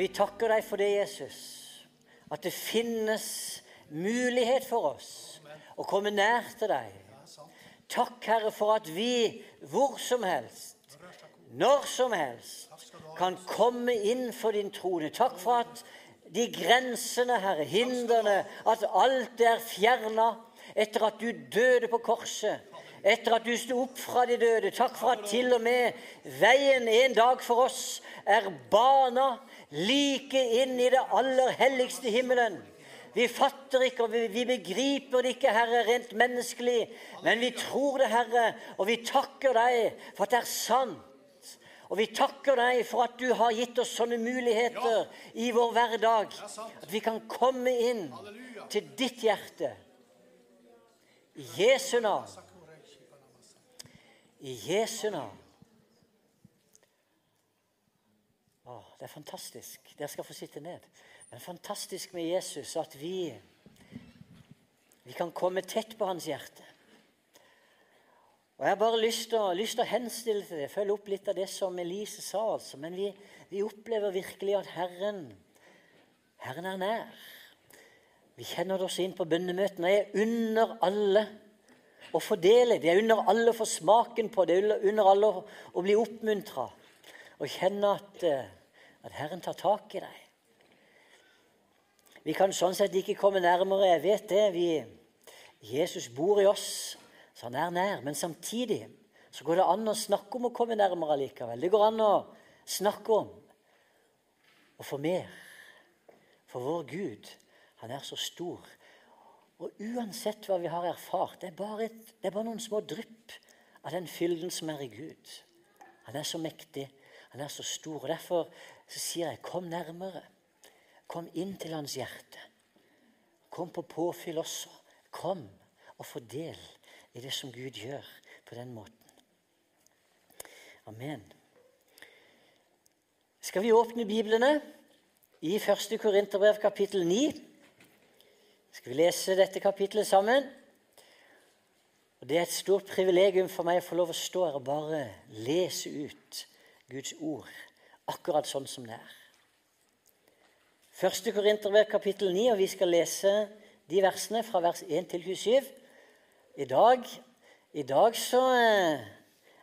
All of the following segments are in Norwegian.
Vi takker deg for det, Jesus, at det finnes mulighet for oss å komme nær til deg. Takk, Herre, for at vi hvor som helst, når som helst, kan komme inn for din trone. Takk for at de grensene, Herre, hindrene, at alt er fjerna etter at du døde på korset etter at du sto opp fra de døde. Takk for at til og med veien en dag for oss er bana like inn i det aller helligste himmelen. Vi fatter ikke, og vi, begriper det ikke, Herre, rent menneskelig, men vi tror det, Herre, og vi takker deg for at det er sant. Og vi takker deg for at du har gitt oss sånne muligheter i vår hverdag. At vi kan komme inn til ditt hjerte. I Jesu navn. I Jesu navn. Å, det er fantastisk. Dere skal få sitte ned. Men fantastisk med Jesus at vi, vi kan komme tett på hans hjerte. Og Jeg har bare lyst til, lyst til å henstille til det, følge opp litt av det som Elise sa. altså. Men vi, vi opplever virkelig at Herren, Herren er nær. Vi kjenner det også inn på bønnemøtene. Jeg under alle å fordele. Det er under alle å få smaken på det, er under alle å bli oppmuntra og kjenne at, eh, at, Herren tar tak i deg. Vi kan sånn sett ikke komme nærmere. Jeg vet det. Vi, Jesus bor i oss, så han er nær. Men samtidig så går det an å snakke om å komme nærmere likevel. Det går an å snakke om å få mer. For vår Gud, han er så stor og uansett hva vi har erfart, det er bare, et, det er bare noen små drypp av den fylden som er i Gud. Han er så mektig, han er så stor. og Derfor så sier jeg, kom nærmere. Kom inn til hans hjerte. Kom på påfyll også. Kom og få del i det som Gud gjør på den måten. Amen. Skal vi åpne Biblene i 1. Korinterbrev kapittel 9? Skal vi lese dette kapittelet sammen? Og Det er et stort privilegium for meg å få lov å stå her og bare lese ut Guds ord akkurat sånn som det er. Første Korinterbrev kapittel 9, og vi skal lese de versene fra vers 1 til 27. I dag, i dag så eh,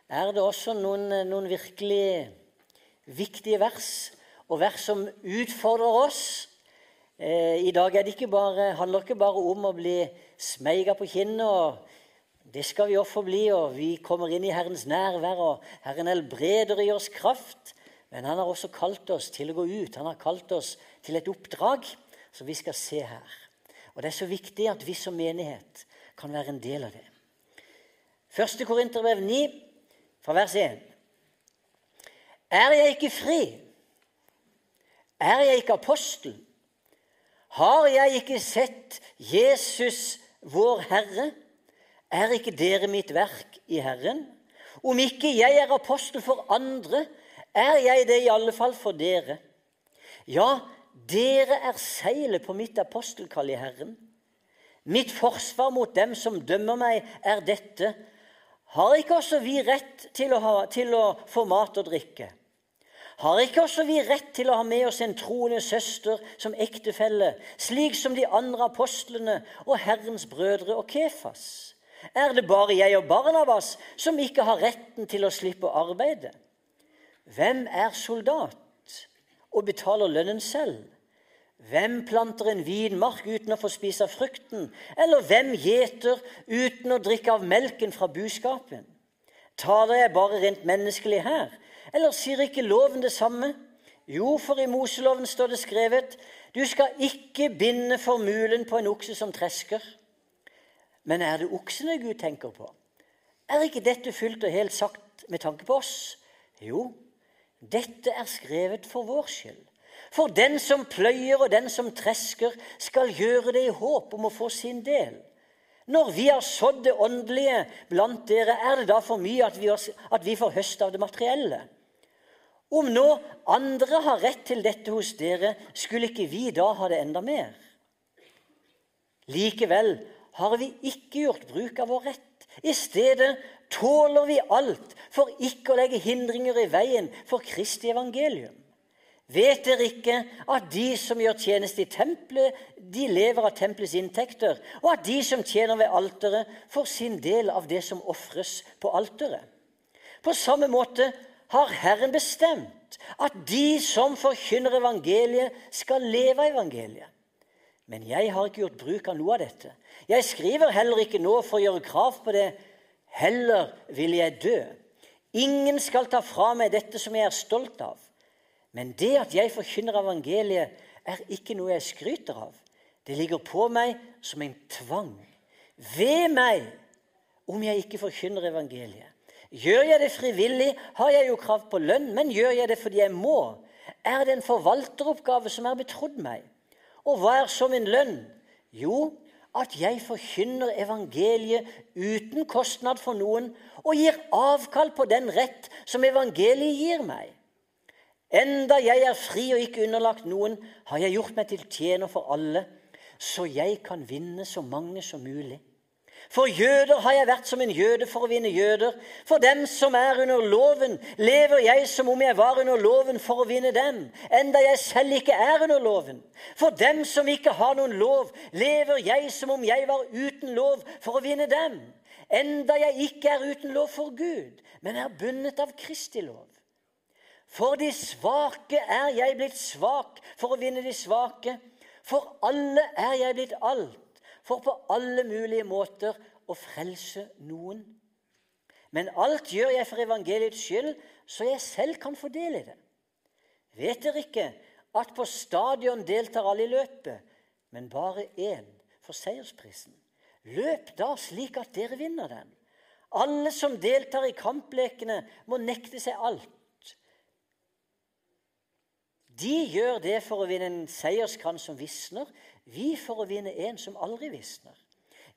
er det også noen, noen virkelig viktige vers, og vers som utfordrer oss Eh, I dag det ikke bare, handler det ikke bare om å bli smeiga på kinnet. og Det skal vi også bli, og vi kommer inn i Herrens nærvær, og Herren helbreder i oss kraft. Men han har også kalt oss til å gå ut. Han har kalt oss til et oppdrag som vi skal se her. Og Det er så viktig at vi som menighet kan være en del av det. Første Korinterbrev 9, fra vers 1. Er jeg ikke fri? Er jeg ikke apostel? Har jeg ikke sett Jesus, vår Herre? Er ikke dere mitt verk i Herren? Om ikke jeg er apostel for andre, er jeg det i alle fall for dere. Ja, dere er seilet på mitt apostelkall i Herren. Mitt forsvar mot dem som dømmer meg, er dette. Har ikke også vi rett til å, ha, til å få mat og drikke? Har ikke også vi rett til å ha med oss en troende søster som ektefelle, slik som de andre apostlene og Herrens brødre og Kefas? Er det bare jeg og Barnabas som ikke har retten til å slippe å arbeide? Hvem er soldat og betaler lønnen selv? Hvem planter en vinmark uten å få spise av frukten? Eller hvem gjeter uten å drikke av melken fra buskapen? Taler jeg bare rent menneskelig her? Eller sier ikke loven det samme? Jo, for i Moseloven står det skrevet du skal ikke binde formulen på en okse som tresker. Men er det oksene Gud tenker på? Er ikke dette fullt og helt sagt med tanke på oss? Jo, dette er skrevet for vår skyld. For den som pløyer og den som tresker, skal gjøre det i håp om å få sin del. Når vi har sådd det åndelige blant dere, er det da for mye at vi, at vi får høste av det materielle? Om nå andre har rett til dette hos dere, skulle ikke vi da ha det enda mer? Likevel har vi ikke gjort bruk av vår rett. I stedet tåler vi alt for ikke å legge hindringer i veien for Kristi evangelium. Vet dere ikke at de som gjør tjeneste i tempelet, de lever av tempelets inntekter, og at de som tjener ved alteret, får sin del av det som ofres på alteret? På samme måte har Herren bestemt at de som forkynner evangeliet, skal leve av evangeliet. Men jeg har ikke gjort bruk av noe av dette. Jeg skriver heller ikke nå for å gjøre krav på det. Heller vil jeg dø. Ingen skal ta fra meg dette som jeg er stolt av. Men det at jeg forkynner evangeliet, er ikke noe jeg skryter av. Det ligger på meg som en tvang. Ved meg om jeg ikke forkynner evangeliet. Gjør jeg det frivillig, har jeg jo krav på lønn, men gjør jeg det fordi jeg må, er det en forvalteroppgave som er betrodd meg. Og hva er så min lønn? Jo, at jeg forkynner evangeliet uten kostnad for noen og gir avkall på den rett som evangeliet gir meg. Enda jeg er fri og ikke underlagt noen, har jeg gjort meg til tjener for alle, så jeg kan vinne så mange som mulig. For jøder har jeg vært som en jøde for å vinne jøder. For dem som er under loven, lever jeg som om jeg var under loven for å vinne dem, enda jeg selv ikke er under loven. For dem som ikke har noen lov, lever jeg som om jeg var uten lov for å vinne dem, enda jeg ikke er uten lov for Gud, men er bundet av Kristi lov. For de svake er jeg blitt svak for å vinne de svake. For alle er jeg blitt alt, for på alle mulige måter å frelse noen. Men alt gjør jeg for evangeliets skyld, så jeg selv kan få del i det. Vet dere ikke at på stadion deltar alle i løpet, men bare én for seiersprisen? Løp da slik at dere vinner den. Alle som deltar i kamplekene, må nekte seg alt de gjør det for å vinne en seierskrans som visner, vi for å vinne en som aldri visner.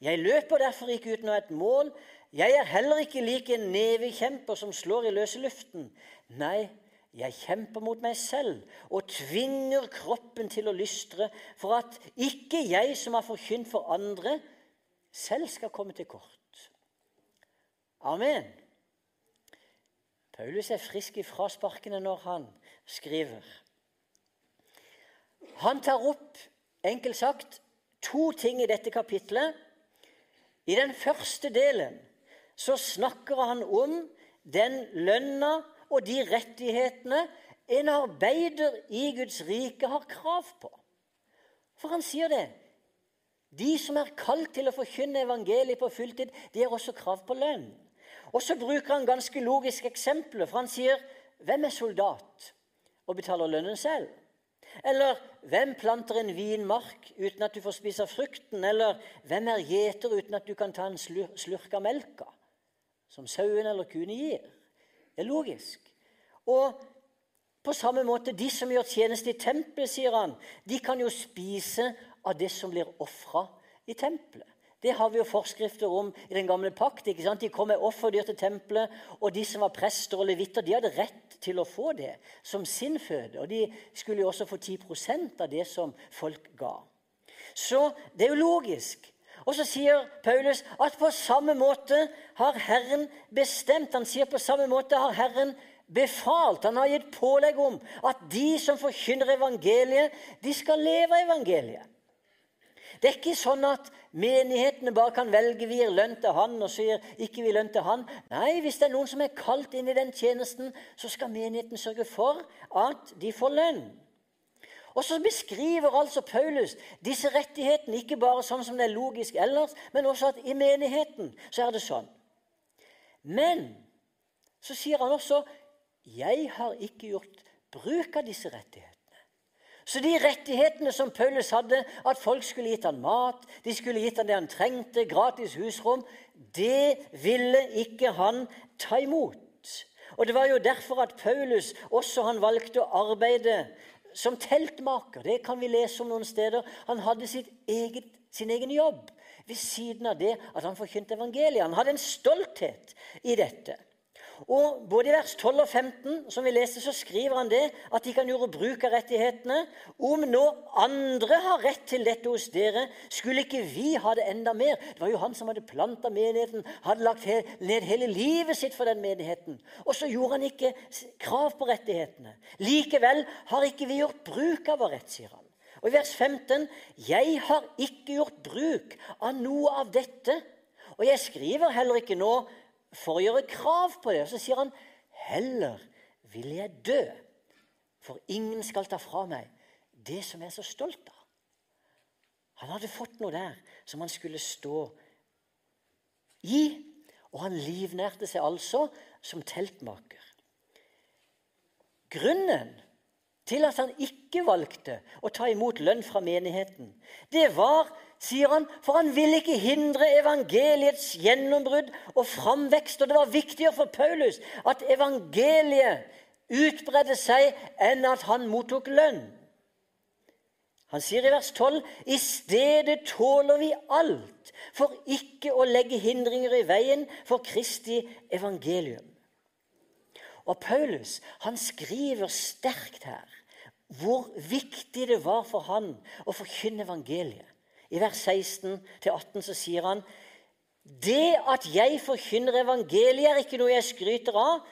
Jeg løper derfor ikke uten å ha et mål. Jeg er heller ikke lik en nevekjemper som slår i løse luften. Nei, jeg kjemper mot meg selv og tvinger kroppen til å lystre, for at ikke jeg som har forkynt for andre, selv skal komme til kort. Amen. Paulus er frisk i frasparkene når han skriver. Han tar opp, enkelt sagt, to ting i dette kapitlet. I den første delen så snakker han om den lønna og de rettighetene en arbeider i Guds rike har krav på. For han sier det. De som er kalt til å forkynne evangeliet på fulltid, de har også krav på lønn. Og så bruker han ganske logiske eksempler, for han sier hvem er soldat og betaler lønnen selv? Eller hvem planter en vinmark uten at du får spise frukten? Eller hvem er gjeter uten at du kan ta en slurk av melka? Som sauen eller kuene gir. Det er logisk. Og på samme måte, de som gjør tjeneste i tempelet, sier han, de kan jo spise av det som blir ofra i tempelet. Det har vi jo forskrifter om i den gamle pakt. ikke sant? De kom med offerdyr til tempelet, og de som var prester og levitter, de hadde rett til å få det som sin føde. Og de skulle jo også få 10% av det som folk ga. Så det er jo logisk. Og så sier Paulus at på samme måte har Herren bestemt. Han sier på samme måte har Herren befalt, han har gitt pålegg om at de som forkynner evangeliet, de skal leve av evangeliet. Det er ikke sånn at menighetene bare kan velge vi gir lønn til han, og sier ikke vi lønn til han. Nei, hvis det er noen som er kalt inn i den tjenesten, så skal menigheten sørge for at de får lønn. Og så beskriver altså Paulus disse rettighetene ikke bare sånn som det er logisk ellers, men også at i menigheten så er det sånn. Men så sier han også 'Jeg har ikke gjort bruk av disse rettighetene'. Så de rettighetene som Paulus hadde, at folk skulle gitt han mat, de skulle gitt han det han trengte, gratis husrom, det ville ikke han ta imot. Og Det var jo derfor at Paulus også han valgte å arbeide som teltmaker. Det kan vi lese om noen steder. Han hadde eget, sin egen jobb ved siden av det at han forkynte evangeliet. Han hadde en stolthet i dette. Og Både i vers 12 og 15 som vi leste, så skriver han det, at de kan gjøre bruk av rettighetene. Om nå andre har rett til dette hos dere, skulle ikke vi ha det enda mer? Det var jo han som hadde planta menigheten, hadde lagt ned hele livet sitt for den menigheten. Og så gjorde han ikke krav på rettighetene. Likevel har ikke vi gjort bruk av vår rett, sier han. Og i vers 15.: Jeg har ikke gjort bruk av noe av dette. Og jeg skriver heller ikke nå for å gjøre krav på det. Og så sier han heller vil jeg dø, for ingen skal ta fra meg det som jeg er så stolt av. Han hadde fått noe der som han skulle stå i, og han livnærte seg altså som teltmaker. Grunnen til at han ikke valgte å ta imot lønn fra menigheten, det var sier han, for han ville ikke hindre evangeliets gjennombrudd og framvekst. Og det var viktigere for Paulus at evangeliet utbredde seg, enn at han mottok lønn. Han sier i vers 12.: I stedet tåler vi alt for ikke å legge hindringer i veien for Kristi evangelium. Og Paulus han skriver sterkt her hvor viktig det var for han å forkynne evangeliet. I vers 16-18 så sier han det at jeg forkynner evangeliet, er ikke noe jeg skryter av.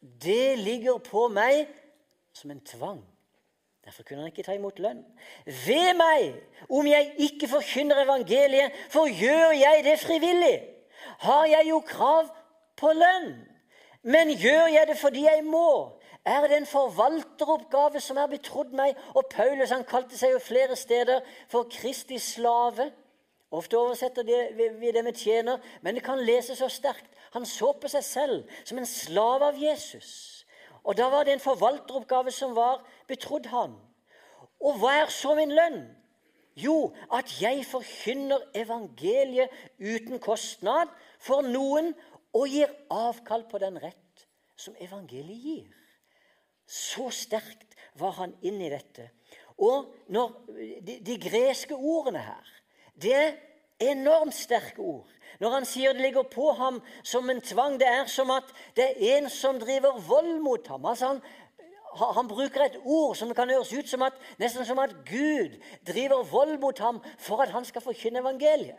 Det ligger på meg som en tvang. Derfor kunne han ikke ta imot lønn. Ved meg om jeg ikke forkynner evangeliet, for gjør jeg det frivillig? Har jeg jo krav på lønn? Men gjør jeg det fordi jeg må? Er det en forvalteroppgave som er betrodd meg. Og Paulus han kalte seg jo flere steder for Kristi slave. Ofte oversetter vi det med tjener, men det kan leses så sterkt. Han så på seg selv som en slave av Jesus. Og da var det en forvalteroppgave som var betrodd han. Og hva er så min lønn? Jo, at jeg forkynner evangeliet uten kostnad for noen og gir avkall på den rett som evangeliet gir. Så sterkt var han inne i dette. Og når, de, de, greske ordene her Det er enormt sterke ord. Når han sier det ligger på ham som en tvang, det er som at det er en som driver vold mot ham. Altså han, han bruker et ord som kan høres ut som at, nesten som at Gud driver vold mot ham for at han skal forkynne evangeliet.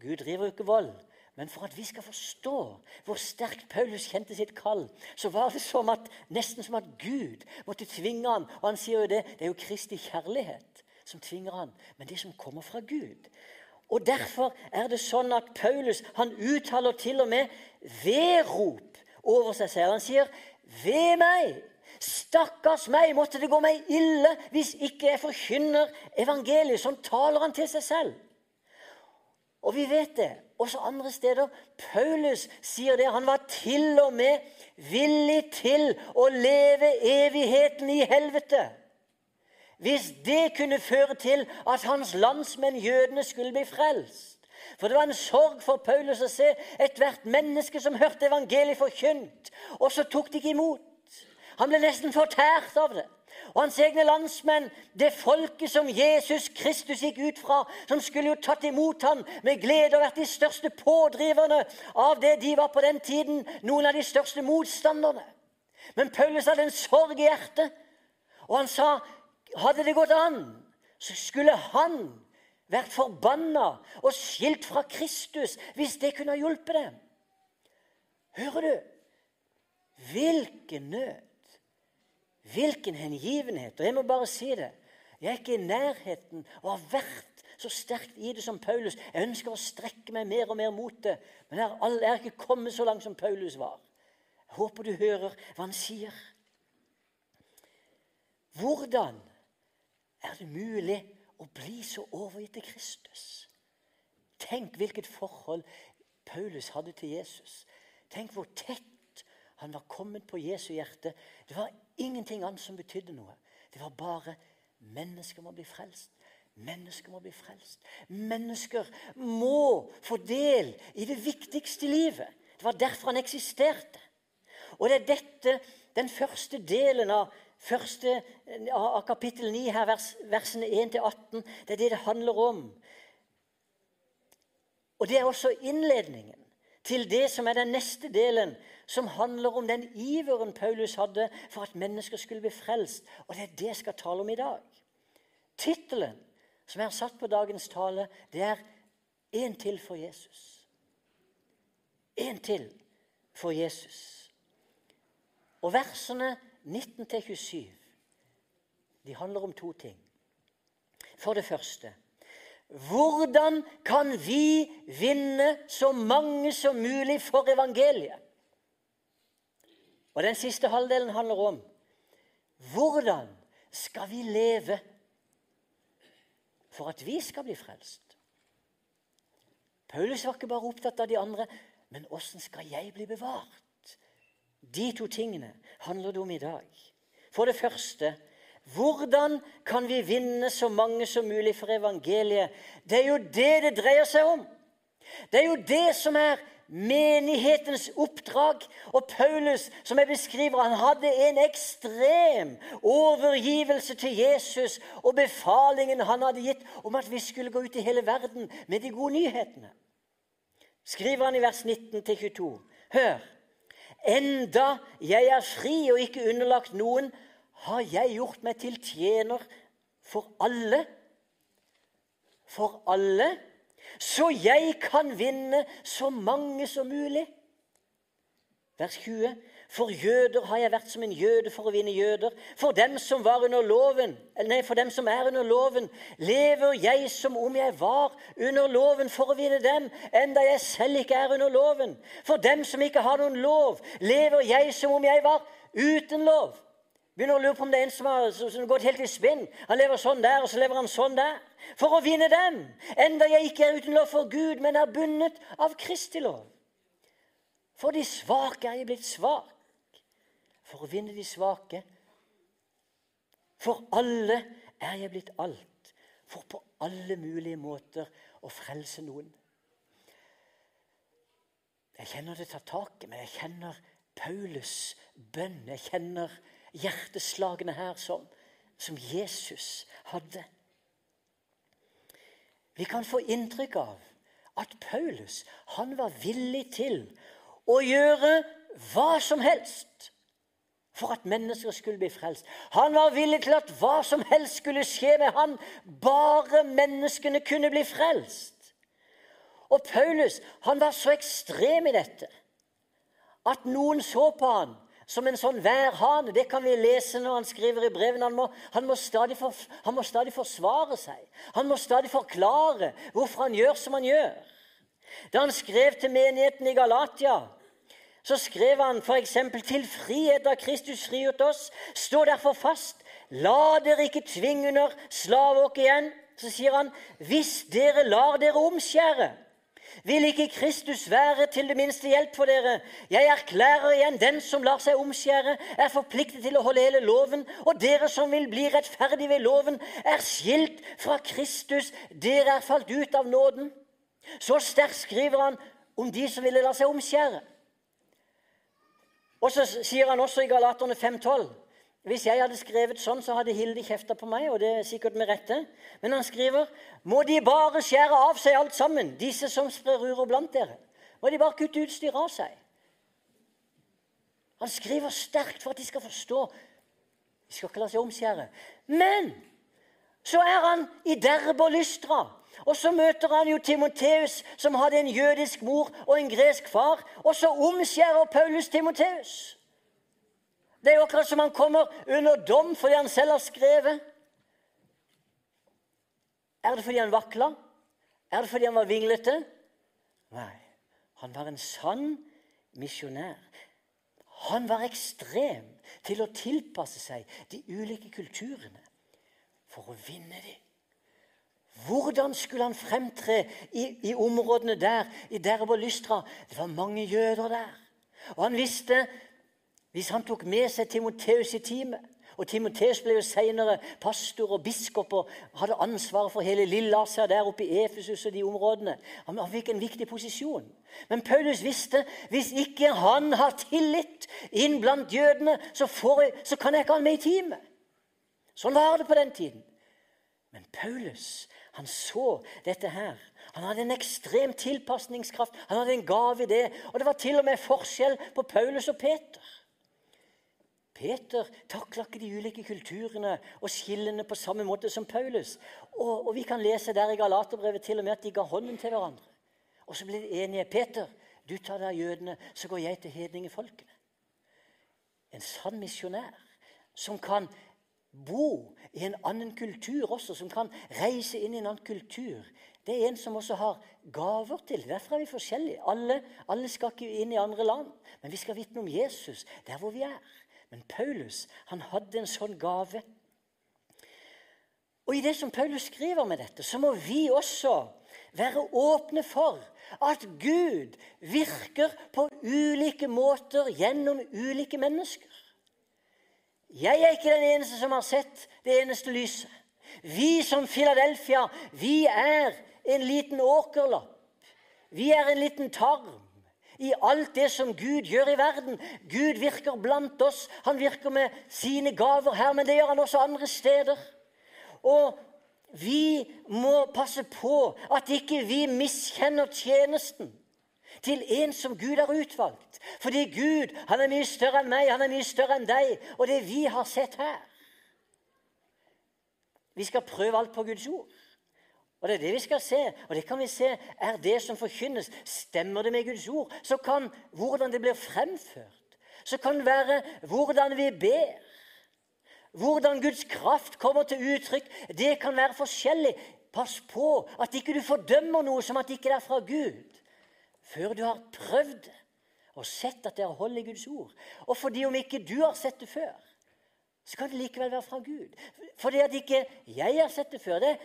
Gud driver jo ikke vold. Men for at vi skal forstå hvor sterkt Paulus kjente sitt kall, så var det som at, nesten som at Gud måtte tvinge han. Og han sier jo det, det er jo Kristi kjærlighet som tvinger han, men det som kommer fra Gud. Og Derfor er det sånn at Paulus han uttaler til og med vedrop over seg selv. Han sier, 'Ved meg, stakkars meg, måtte det gå meg ille hvis ikke jeg forkynner evangeliet.' Sånn taler han til seg selv. Og vi vet det også andre steder. Paulus sier det. Han var til og med villig til å leve evigheten i helvete. Hvis det kunne føre til at hans landsmenn, jødene, skulle bli frelst. For det var en sorg for Paulus å se ethvert menneske som hørte evangeliet forkynt, og så tok de ikke imot. Han ble nesten fortært av det og hans egne landsmenn, det folket som Jesus Kristus gikk ut fra, som skulle jo tatt imot ham med glede og vært de største pådriverne av det de var på den tiden, noen av de største motstanderne. Men Paulus hadde en sorg i hjertet, og han sa hadde det gått an, så skulle han vært forbanna og skilt fra Kristus hvis det kunne ha hjulpet dem. Hører du? Hvilken nød Hvilken hengivenhet. Og jeg må bare si det. Jeg er ikke i nærheten og har vært så sterkt i det som Paulus. Jeg ønsker å strekke meg mer og mer mot det, men jeg er ikke kommet så langt som Paulus var. Jeg håper du hører hva han sier. Hvordan er det mulig å bli så overgitt til Kristus? Tenk hvilket forhold Paulus hadde til Jesus. Tenk hvor tett han var kommet på Jesu hjerte. Det var ingenting annet som betydde noe. Det var bare mennesker må bli frelst. Mennesker må bli frelst. Mennesker må få del i det viktigste i livet. Det var derfor han eksisterte. Og det er dette, den første delen av, første, av kapittel 9, her, vers, versene 1-18, det er det det handler om. Og det er også innledningen til det som er den neste delen, som handler om den iveren Paulus hadde for at mennesker skulle bli frelst. Og det er det jeg skal tale om i dag. Tittelen som jeg har satt på dagens tale, det er 'En til for Jesus'. En til for Jesus. Og versene 19-27 de handler om to ting. For det første hvordan kan vi vinne så mange som mulig for evangeliet? Og Den siste halvdelen handler om hvordan skal vi leve for at vi skal bli frelst? Paulus var ikke bare opptatt av de andre, men åssen skal jeg bli bevart? De to tingene handler det om i dag. For det første hvordan kan vi vinne så mange som mulig for evangeliet? Det er jo det det dreier seg om. Det er jo det som er menighetens oppdrag. Og Paulus, som jeg beskriver, han hadde en ekstrem overgivelse til Jesus og befalingen han hadde gitt om at vi skulle gå ut i hele verden med de gode nyhetene. Skriver han i vers 19-22. Hør! Enda jeg er fri og ikke underlagt noen, har jeg gjort meg til tjener for alle. For alle. Så jeg kan vinne så mange som mulig. Vers 20. For jøder har jeg vært som en jøde for å vinne jøder. For dem som loven, nei, for dem som er under loven, lever jeg som om jeg var under loven for å vinne dem, enda jeg selv ikke er under loven. For dem som ikke har noen lov, lever jeg som om jeg var uten lov Begynner å lure på om det er en som har, som har gått helt i spinn. Han lever sånn der, og så lever han sånn der. For å vinne dem, enda jeg ikke er uten lov for Gud, men er bundet av Kristi lov. For de svake er jeg blitt svak. For å vinne de svake. For alle er jeg blitt alt. For på alle mulige måter å frelse noen. Jeg kjenner det tar i meg. Jeg kjenner Paulus' bønn. Jeg kjenner hjerteslagene her som, som Jesus hadde. Vi kan få inntrykk av at Paulus han var villig til å gjøre hva som helst for at mennesker skulle bli frelst. Han var villig til at hva som helst skulle skje med han, bare menneskene kunne bli frelst. Og Paulus han var så ekstrem i dette at noen så på han som en sånn værhane. Det kan vi lese når han skriver i brevene. Han må, han, han må, stadig forsvare seg. Han må stadig forklare hvorfor han gjør som han gjør. Da han skrev til menigheten i Galatia, så skrev han f.eks.: Til frihet av Kristus frigjort oss, stå derfor fast. La dere ikke tvinge under slaveåk igjen. Så sier han, hvis dere lar dere omskjære vil ikke Kristus være til det minste hjelp for dere? Jeg erklærer igjen, den som lar seg omskjære, er forpliktet til å holde hele loven. Og dere som vil bli rettferdige ved loven, er skilt fra Kristus. Dere er falt ut av nåden. Så sterkt skriver han om de som ville la seg omskjære. Og så sier han også i Galaterne 5,12 hvis jeg hadde skrevet sånn, så hadde Hilde kjefta på meg, og det er sikkert med rette. Men han skriver må de bare skjære av seg alt sammen, disse som sprer uro blant dere. Må de bare kutte utstyret av seg. Han skriver sterkt for at de skal forstå. De skal ikke la seg omskjære. Men så er han i Derbe og Lystra. Og så møter han jo Timoteus, som hadde en jødisk mor og en gresk far. Og så omskjærer Paulus Timoteus. Det er jo akkurat som han kommer under dom fordi han selv har skrevet. Er det fordi han vakla? Er det fordi han var vinglete? Nei. Han var en sann misjonær. Han var ekstrem til å tilpasse seg de ulike kulturene for å vinne dem. Hvordan skulle han fremtre i, i områdene der, i Derb og Lystra? Det var mange jøder der. Og han visste hvis han tok med seg Timoteus i teamet og Timoteus ble jo senere pastor og biskop og hadde ansvaret for hele Lillasia der oppe i Efesus og de områdene. Han fikk en viktig posisjon. Men Paulus visste hvis ikke han har tillit inn blant jødene, så, jeg, så kan jeg ikke ha han med i teamet. Sånn var det på den tiden. Men Paulus han så dette her. Han hadde en ekstrem tilpasningskraft. Han hadde en gave i det. Og det var til og med forskjell på Paulus og Peter. Peter takla ikke de ulike kulturene og skillene på samme måte som Paulus. Og, og vi kan lese der i Galaterbrevet til og med at de ga hånden til hverandre. Og så ble de enige. 'Peter, du tar deg av jødene, så går jeg til hedningefolkene.' En sann misjonær som kan bo i en annen kultur også, som kan reise inn i en annen kultur. Det er en som også har gaver til. Derfor er vi forskjellige. Alle, alle skal ikke inn i andre land, men vi skal vitne om Jesus der hvor vi er. Men Paulus han hadde en sånn gave. Og I det som Paulus skriver med dette, så må vi også være åpne for at Gud virker på ulike måter gjennom ulike mennesker. Jeg er ikke den eneste som har sett det eneste lyset. Vi som Filadelfia, vi er en liten åkerlapp. Vi er en liten tarm i alt det som Gud gjør i verden. Gud virker blant oss. Han virker med sine gaver her, men det gjør han også andre steder. Og vi må passe på at ikke vi miskjenner tjenesten til en som Gud har utvalgt. Fordi Gud han er mye større enn meg, han er mye større enn deg. Og det vi har sett her Vi skal prøve alt på Guds ord. Og Det er det vi skal se. Og det kan vi se er det som forkynnes. Stemmer det med Guds ord? Så kan hvordan det blir fremført, så kan det være hvordan vi ber. Hvordan Guds kraft kommer til uttrykk, det kan være forskjellig. Pass på at ikke du fordømmer noe som at det ikke er fra Gud, før du har prøvd det og sett at det er hold i Guds ord. Og fordi om ikke du har sett det før, så kan det likevel være fra Gud. Fordi at ikke jeg har sett det før, det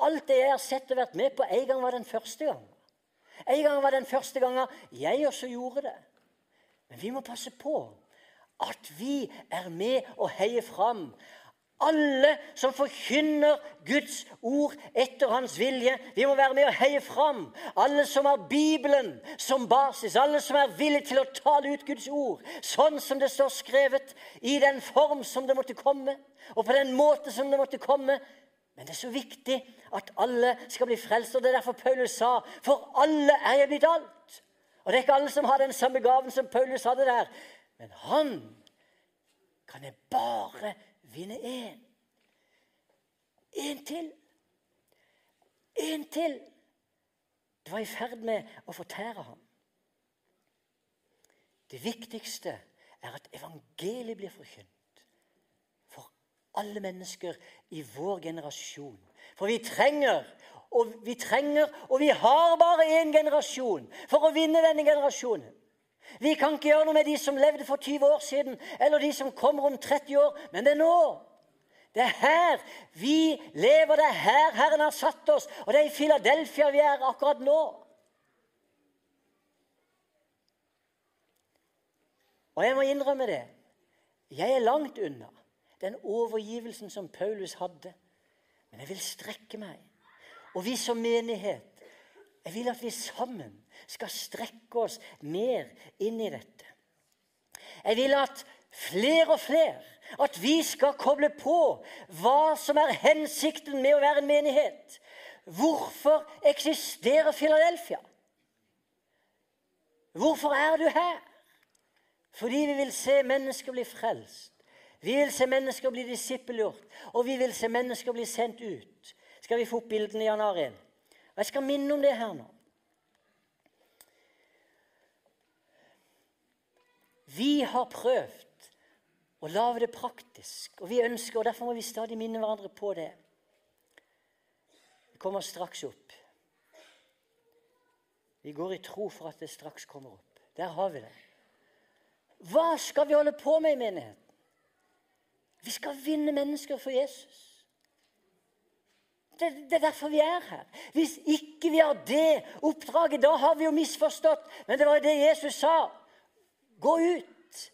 Alt det jeg har sett og vært med på, en gang var den første gang. En gang var den første gangen jeg også gjorde det. Men vi må passe på at vi er med og heier fram alle som forkynner Guds ord etter hans vilje. Vi må være med og heie fram alle som har Bibelen som basis. Alle som er villige til å tale ut Guds ord sånn som det står skrevet, i den form som det måtte komme, og på den måte som det måtte komme. Men det er så viktig at alle skal bli frelst. og Det er derfor Paulus sa For alle er jeg blitt alt. Og Det er ikke alle som har den samme gaven som Paulus hadde der. Men han kan jeg bare vinne én. Én til. Én til. Det var i ferd med å fortære ham. Det viktigste er at evangeliet blir forkynt alle mennesker i vår generasjon. For vi trenger, og vi trenger, og vi har bare én generasjon for å vinne denne generasjonen. Vi kan ikke gjøre noe med de som levde for 20 år siden, eller de som kommer om 30 år, men det er nå. Det er her vi lever, det er her Herren har satt oss, og det er i Filadelfia vi er akkurat nå. Og jeg må innrømme det. Jeg er langt unna den overgivelsen som Paulus hadde. Men jeg vil strekke meg. Og vi som menighet, jeg vil at vi sammen skal strekke oss mer inn i dette. Jeg vil at flere og flere at vi skal koble på hva som er hensikten med å være en menighet. Hvorfor eksisterer Filadelfia? Hvorfor er du her? Fordi vi vil se mennesker bli frelst. Vi vil se mennesker bli disippelgjort, og vi vil se mennesker bli sendt ut. Skal vi få opp bildene, Jan Arild? Jeg skal minne om det her nå. Vi har prøvd å lage det praktisk, og vi ønsker, og derfor må vi stadig minne hverandre på det. Det kommer straks opp. Vi går i tro for at det straks kommer opp. Der har vi det. Hva skal vi holde på med i menigheten? Vi skal vinne mennesker for Jesus. Det, det, er derfor vi er her. Hvis ikke vi har det oppdraget, da har vi jo misforstått. Men det var det Jesus sa. Gå ut.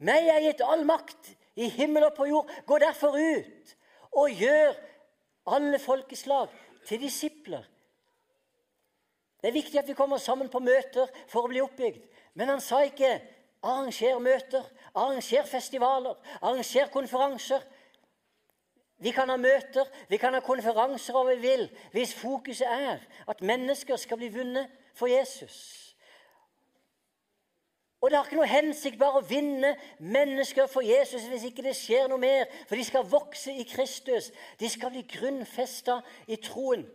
Meg er gitt all makt i himmel og på jord. Gå derfor ut og gjør alle folkeslag til disipler. Det er viktig at vi kommer sammen på møter for å bli oppbygd. Men han sa ikke Arranger møter, arranger festivaler, arranger konferanser. Vi kan ha møter, vi kan ha konferanser hva vi vil, hvis fokuset er at mennesker skal bli vunnet for Jesus. Og det har ikke noe hensikt bare å vinne mennesker for Jesus hvis ikke det skjer noe mer. For de skal vokse i Kristus. De skal bli grunnfesta i troen.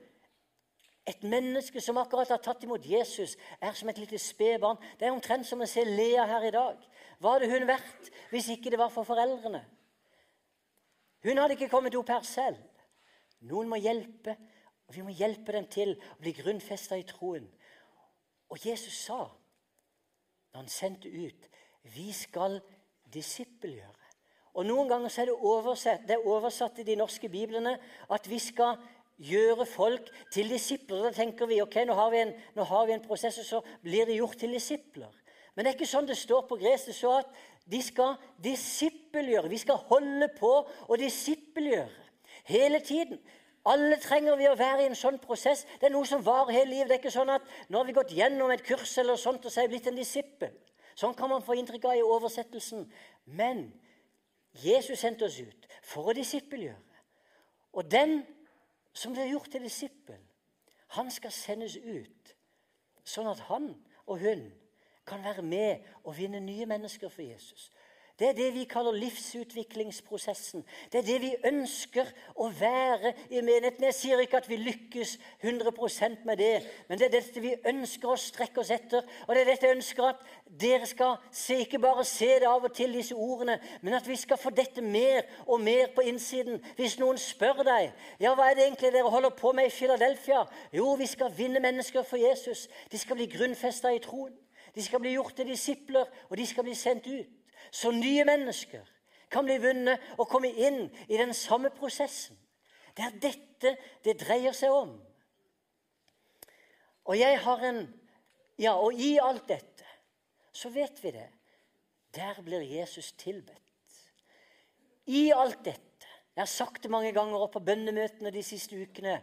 Et menneske som akkurat har tatt imot Jesus, er som et lite spedbarn. Det er omtrent som å se Lea her i dag. Hva hadde hun vært hvis ikke det var for foreldrene? Hun hadde ikke kommet opp her selv. Noen må hjelpe, og vi må hjelpe dem til å bli grunnfesta i troen. Og Jesus sa når han sendte ut Vi skal disippelgjøre. Og Noen ganger er det oversatt, det er oversatt i de norske biblene at vi skal gjøre folk til disipler. Da tenker vi ok, nå har vi en, har vi en prosess, og så blir de gjort til disipler. Men det er ikke sånn det står på gresk. Står at de skal disippelgjøre. Vi skal holde på å disippelgjøre hele tiden. Alle trenger vi å være i en sånn prosess. Det er noe som varer hele livet. Det er ikke sånn at nå har vi gått gjennom et kurs eller sånt, og så er jeg blitt en disippel. Sånn kan man få inntrykk av i oversettelsen. Men Jesus sendte oss ut for å disippelgjøre. Og den som blir gjort til disippel, han skal sendes ut sånn at han og hun kan være med og vinne nye mennesker for Jesus. Det er det vi kaller livsutviklingsprosessen. Det er det vi ønsker å være i menigheten. Jeg sier ikke at vi lykkes 100% med det, men det er dette vi ønsker å strekke oss etter. Og det er dette jeg ønsker at dere skal se, ikke bare se det av og til, disse ordene, men at vi skal få dette mer og mer på innsiden. Hvis noen spør deg ja, hva er det egentlig dere holder på med i Philadelphia, jo, vi skal vinne mennesker for Jesus. De skal bli grunnfesta i troen. De skal bli gjort til disipler, og de skal bli sendt ut så nye mennesker kan bli vunnet og komme inn i den samme prosessen. Det er dette det dreier seg om. Og jeg har en Ja, og i alt dette så vet vi det. Der blir Jesus tilbedt. I alt dette Jeg har sagt det mange ganger opp på bønnemøtene de siste ukene.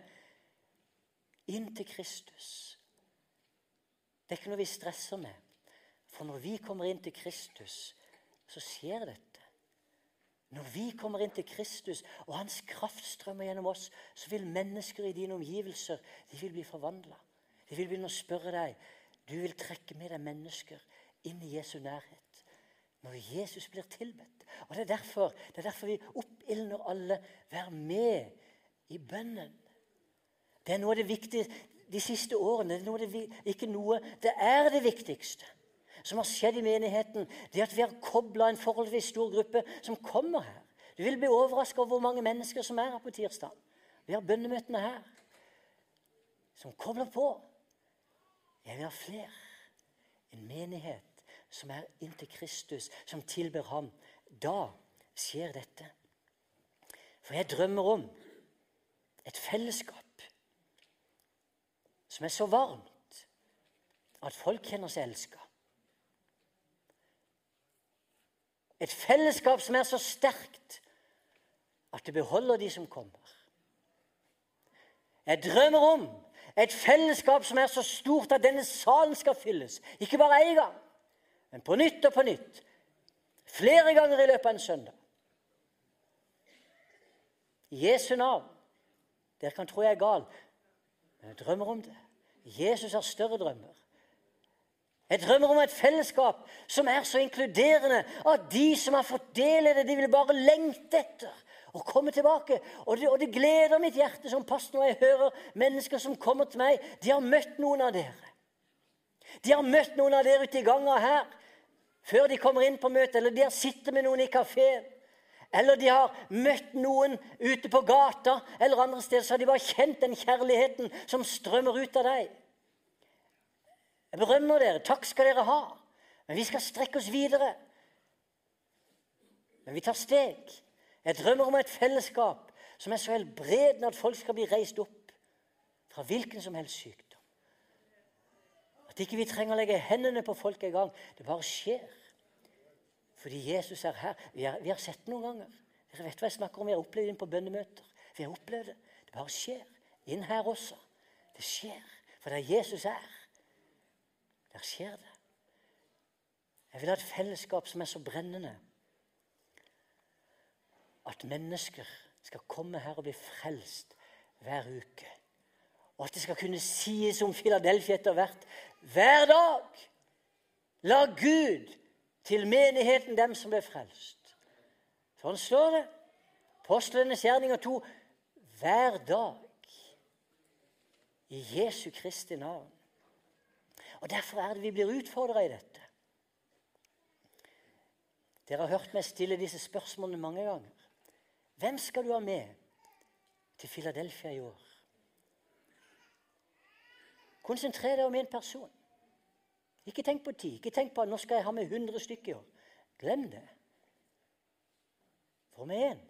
Inn til Kristus. Det er ikke noe vi stresser med. For når vi kommer inn til Kristus, så skjer dette. Når vi kommer inn til Kristus og hans kraft strømmer gjennom oss, så vil mennesker i dine omgivelser de vil bli forvandla. De vil begynne å spørre deg. Du vil trekke med deg mennesker inn i Jesu nærhet. Når Jesus blir tilbedt. Og Det er derfor, det er derfor vi oppildner alle. Vær med i bønnen. Det er noe av det viktige de siste årene. Det er noe det, ikke noe, det er det viktigste som har skjedd i menigheten, det at vi har kobla en forholdsvis stor gruppe som kommer her. Du vil bli overraska over hvor mange mennesker som er her på tirsdag. Vi har bønnemøtene her som kobler på. Jeg vil ha flere. En menighet som er inntil Kristus, som tilber ham. Da skjer dette. For jeg drømmer om et fellesskap som er så varmt at folk kjenner seg elska. Et fellesskap som er så sterkt at det beholder de som kommer. Jeg drømmer om et fellesskap som er så stort at denne salen skal fylles. Ikke bare én gang, men på nytt og på nytt. Flere ganger i løpet av en søndag. Jesu navn. Dere kan tro jeg er gal, men jeg drømmer om det. Jesus har større drømmer. Jeg drømmer om et fellesskap som er så inkluderende at de som har fått del i det, de vil bare lengte etter å komme tilbake. Og det, og det gleder mitt hjerte som pastor når jeg hører mennesker som kommer til meg. De har møtt noen av dere. De har møtt noen av dere ute i ganga her før de kommer inn på møtet, eller de har sittet med noen i kafeen. Eller de har møtt noen ute på gata eller andre steder, så har de bare kjent den kjærligheten som strømmer ut av deg. Jeg berømmer dere. Takk skal dere ha. Men vi skal strekke oss videre. Men vi tar steg. Jeg drømmer om et fellesskap som er så helbredende at folk skal bli reist opp fra hvilken som helst sykdom. At ikke vi trenger å legge hendene på folk i gang. Det bare skjer. Fordi Jesus er her. Vi har, vi har sett det noen ganger. Dere vet hva jeg snakker om. Vi har opplevd det på bønnemøter. Vi har opplevd det. Det bare skjer. Inn her også. Det skjer. For der Jesus er, der skjer det. Jeg vil ha et fellesskap som er så brennende at mennesker skal komme her og bli frelst hver uke. Og at det skal kunne sies om Filadelfia etter hvert hver dag. La Gud til menigheten dem som ble frelst. Sånn står det. Apostlenes gjerninger 2. Hver dag i Jesu Kristi navn. Og Derfor er det vi blir utfordra i dette. Dere har hørt meg stille disse spørsmålene mange ganger. Hvem skal du ha med til Philadelphia i år? Konsentrer deg om én person. Ikke tenk på ti. Ikke tenk på at nå skal jeg ha med 100 stykker. Glem det. Få med én.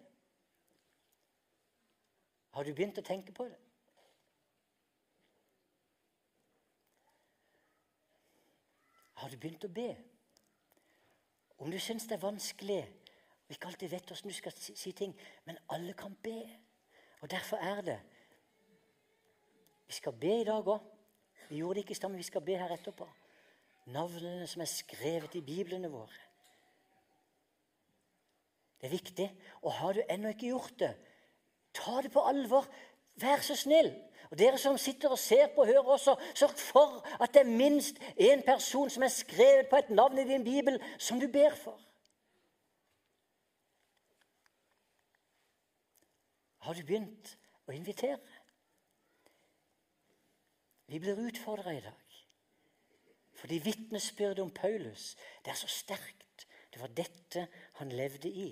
Har du begynt å tenke på det? Har du begynt å be? Om du syns det er vanskelig og ikke alltid vet hvordan du skal si, ting, men alle kan be. Og derfor er det Vi skal be i dag òg. Vi gjorde det ikke i stad, men vi skal be her etterpå. Navnene som er skrevet i biblene våre. Det er viktig. Og har du ennå ikke gjort det, ta det på alvor. Vær så snill. Og Dere som sitter og ser på og hører også, sørg for at det er minst én person som er skrevet på et navn i din bibel, som du ber for. Har du begynt å invitere? Vi blir utfordra i dag. Fordi vitnesbyrdet om Paulus det er så sterkt. Det var dette han levde i.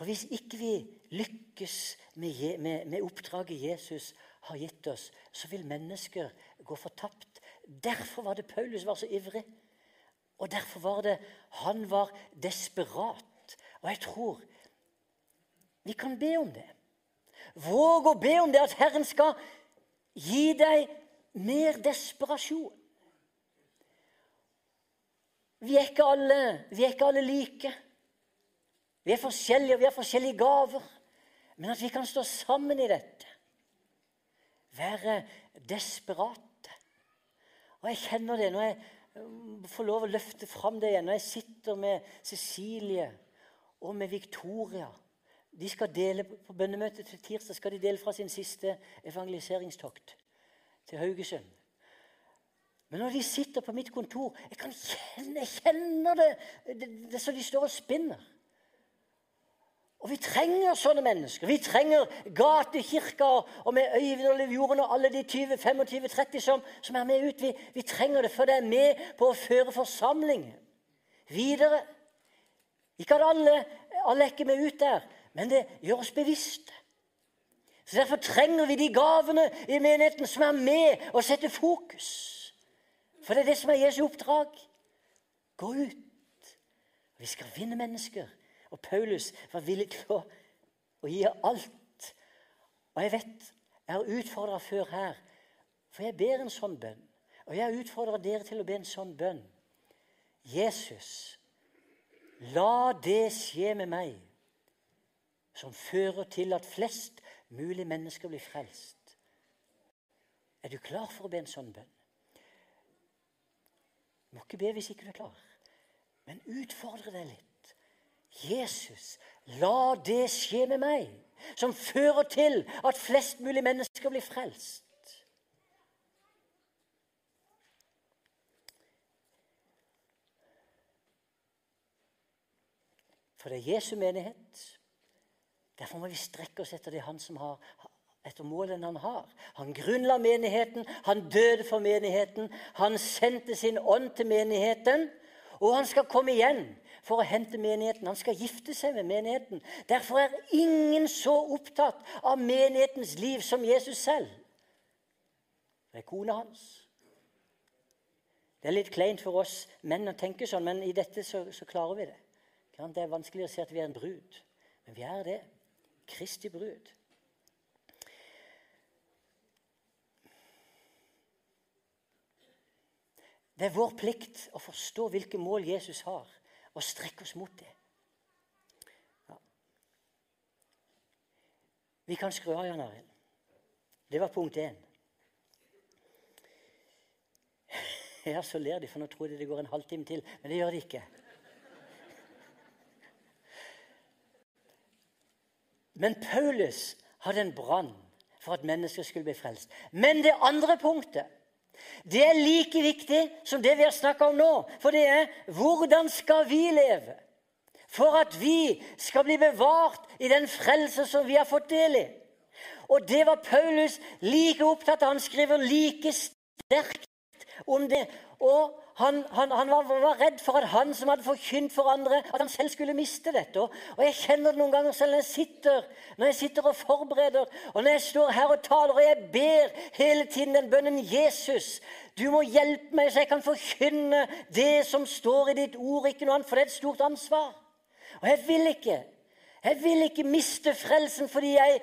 For hvis ikke vi lykkes med, med, med oppdraget Jesus har gitt oss, så vil mennesker gå fortapt. Derfor var det Paulus var så ivrig. Og derfor var det han var desperat. Og jeg tror vi kan be om det. Våg å be om det, at Herren skal gi deg mer desperasjon. Vi er ikke alle, vi er ikke alle like. Vi er forskjellige, og vi har forskjellige gaver. Men at vi kan stå sammen i dette. Være desperate. Og jeg kjenner det når jeg får lov å løfte fram det igjen. Når jeg sitter med Cecilie og med Victoria. De skal dele På bønnemøtet til tirsdag skal de dele fra sin siste evangeliseringstokt til Haugesund. Men når de sitter på mitt kontor Jeg kan kjenne, jeg kjenner det, det, det er så de står og spinner. Og vi trenger sånne mennesker. Vi trenger gatekirker og med Øyvind og Liv Jorden og alle de 20-25-30 som, som, er med ut. Vi, vi, trenger det, for det er med på å føre forsamlingen videre. Ikke at alle, alle er ikke med ut der, men det gjør oss bevisste. Så Derfor trenger vi de gavene i menigheten som er med og setter fokus. For det er det som er Jesu oppdrag. Gå ut. Vi skal vinne mennesker. Og Paulus var villig til å, å gi alt. Og jeg vet jeg har utfordra før her, for jeg ber en sånn bønn. Og jeg utfordrer dere til å be en sånn bønn. Jesus, la det skje med meg som fører til at flest mulig mennesker blir frelst. Er du klar for å be en sånn bønn? Du må ikke be hvis ikke du er klar, men utfordre deg litt. Jesus, la det skje med meg, som fører til at flest mulig mennesker blir frelst. For det er Jesu menighet. Derfor må vi strekke oss etter det han som har, etter målene han har. Han grunnla menigheten, han døde for menigheten, han sendte sin ånd til menigheten, og han skal komme igjen for å hente menigheten. Han skal gifte seg med menigheten. Derfor er ingen så opptatt av menighetens liv som Jesus selv. Det er kona hans. Det er litt kleint for oss menn å tenke sånn, men i dette så, så klarer vi det. Det er vanskelig å si at vi er en brud, men vi er det. Kristi brud. Det er vår plikt å forstå hvilke mål Jesus har og strekke oss mot det. Ja. Vi kan skru av, Jan Arild. Det var punkt én. Ja, så ler de, for nå tror de det går en halvtime til. Men det gjør det ikke. Men Paulus hadde en brann for at mennesker skulle bli frelst. Men det andre punktet det er like viktig som det vi har snakka om nå. For det er hvordan skal vi leve for at vi skal bli bevart i den frelse som vi har fått del i? Og det var Paulus like opptatt av. Han skriver like sterkt om det. Og han, han, han var, var, redd for at han som hadde forkynt for andre, at han selv skulle miste dette. Og jeg kjenner det noen ganger selv når jeg sitter, når jeg sitter og forbereder, og når jeg står her og taler, og jeg ber hele tiden den bønnen Jesus, du må hjelpe meg så jeg kan forkynne det som står i ditt ord, ikke noe annet, for det er et stort ansvar. Og jeg vil ikke. Jeg vil ikke miste frelsen fordi jeg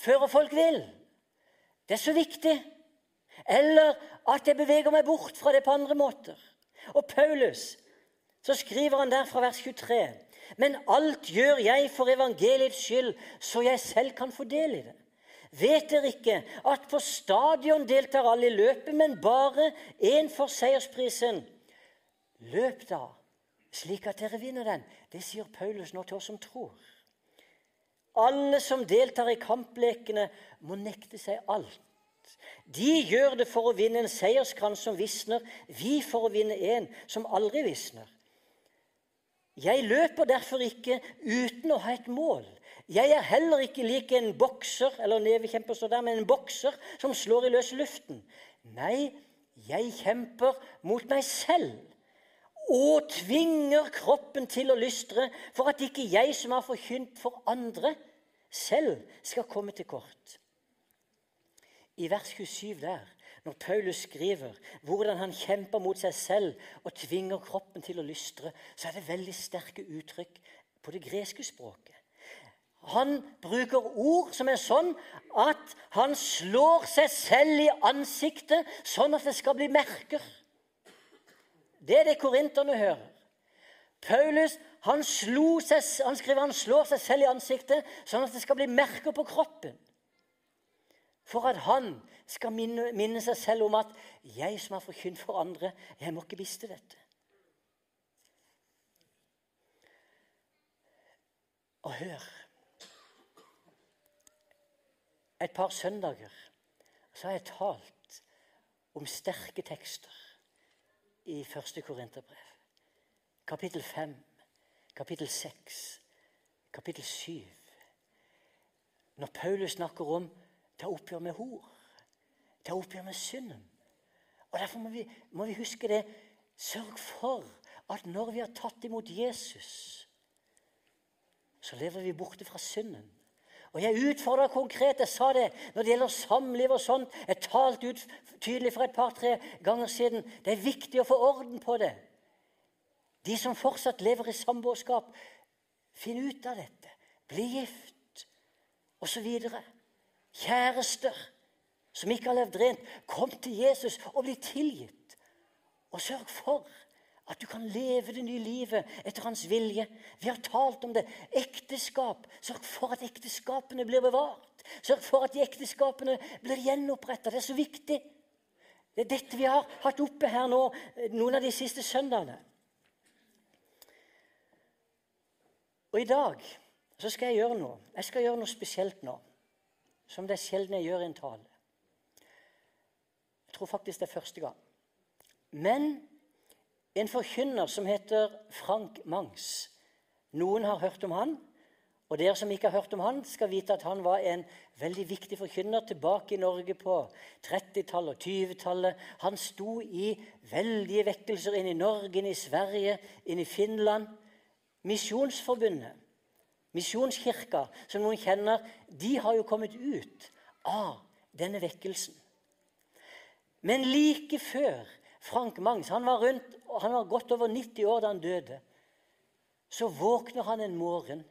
fører folk vil. Det er så viktig. Eller at jeg beveger meg bort fra det på andre måter. Og Paulus, så skriver han der fra vers 23.: Men alt gjør jeg for evangeliets skyld, så jeg selv kan få del i det. Vet dere ikke at på stadion deltar alle i løpet, men bare én får seiersprisen? Løp da, slik at dere vinner den. Det sier Paulus nå til oss som tror. Alle som deltar i kamplekene, må nekte seg alt de gjør det for å vinne en seierskrans som visner, vi for å vinne en som aldri visner. Jeg løper derfor ikke uten å ha et mål. Jeg er heller ikke lik en bokser eller nevekjemper står der, men en bokser som slår i løs luften. Nei, jeg kjemper mot meg selv og tvinger kroppen til å lystre for at ikke jeg som har forkynt for andre, selv skal komme til kort i vers 27 der, når Paulus skriver hvordan han kjemper mot seg selv og tvinger kroppen til å lystre, så er det veldig sterke uttrykk på det greske språket. Han bruker ord som er sånn at han slår seg selv i ansiktet sånn at det skal bli merker. Det er det korinterne hører. Paulus han, seg, han skriver han slår seg selv i ansiktet sånn at det skal bli merker på kroppen for at han skal minne, minne, seg selv om at 'jeg som har forkynt for andre, jeg må ikke miste dette'. Og hør Et par søndager så har jeg talt om sterke tekster i første Korinterbrev. Kapittel 5, kapittel 6, kapittel 7. Når Paulus snakker om ta oppgjør med hor. Ta oppgjør med synden. Og Derfor må vi, må vi huske det. Sørg for at når vi har tatt imot Jesus, så lever vi borte fra synden. Og Jeg utfordra konkret. Jeg sa det når det gjelder samliv og sånt. Jeg talte ut tydelig for et par-tre ganger siden. Det er viktig å få orden på det. De som fortsatt lever i samboerskap, finn ut av dette. Bli gift, osv. Kjærester som ikke har levd rent, kom til Jesus og bli tilgitt. Og sørg for at du kan leve det nye livet etter hans vilje. Vi har talt om det. Ekteskap. Sørg for at ekteskapene blir bevart. Sørg for at de ekteskapene blir gjenoppretta. Det er så viktig. Det er dette vi har hatt oppe her nå noen av de siste søndagene. Og i dag så skal jeg gjøre noe. Jeg skal gjøre noe spesielt nå som det er sjelden jeg gjør i en tale. Jeg tror faktisk det er første gang. Men en forkynner som heter Frank Mangs Noen har hørt om han, og dere som ikke har hørt om han, skal vite at han var en veldig viktig forkynner tilbake i Norge på 30-tallet og 20-tallet. Han sto i veldige vekkelser inn i Norge, inn i Sverige, inn i Finland. Misjonsforbundet Misjonskirka, som noen kjenner, de har jo kommet ut av denne vekkelsen. Men like før Frank Mangs han var, rundt, han var godt over 90 år da han døde. Så våkner han en morgen,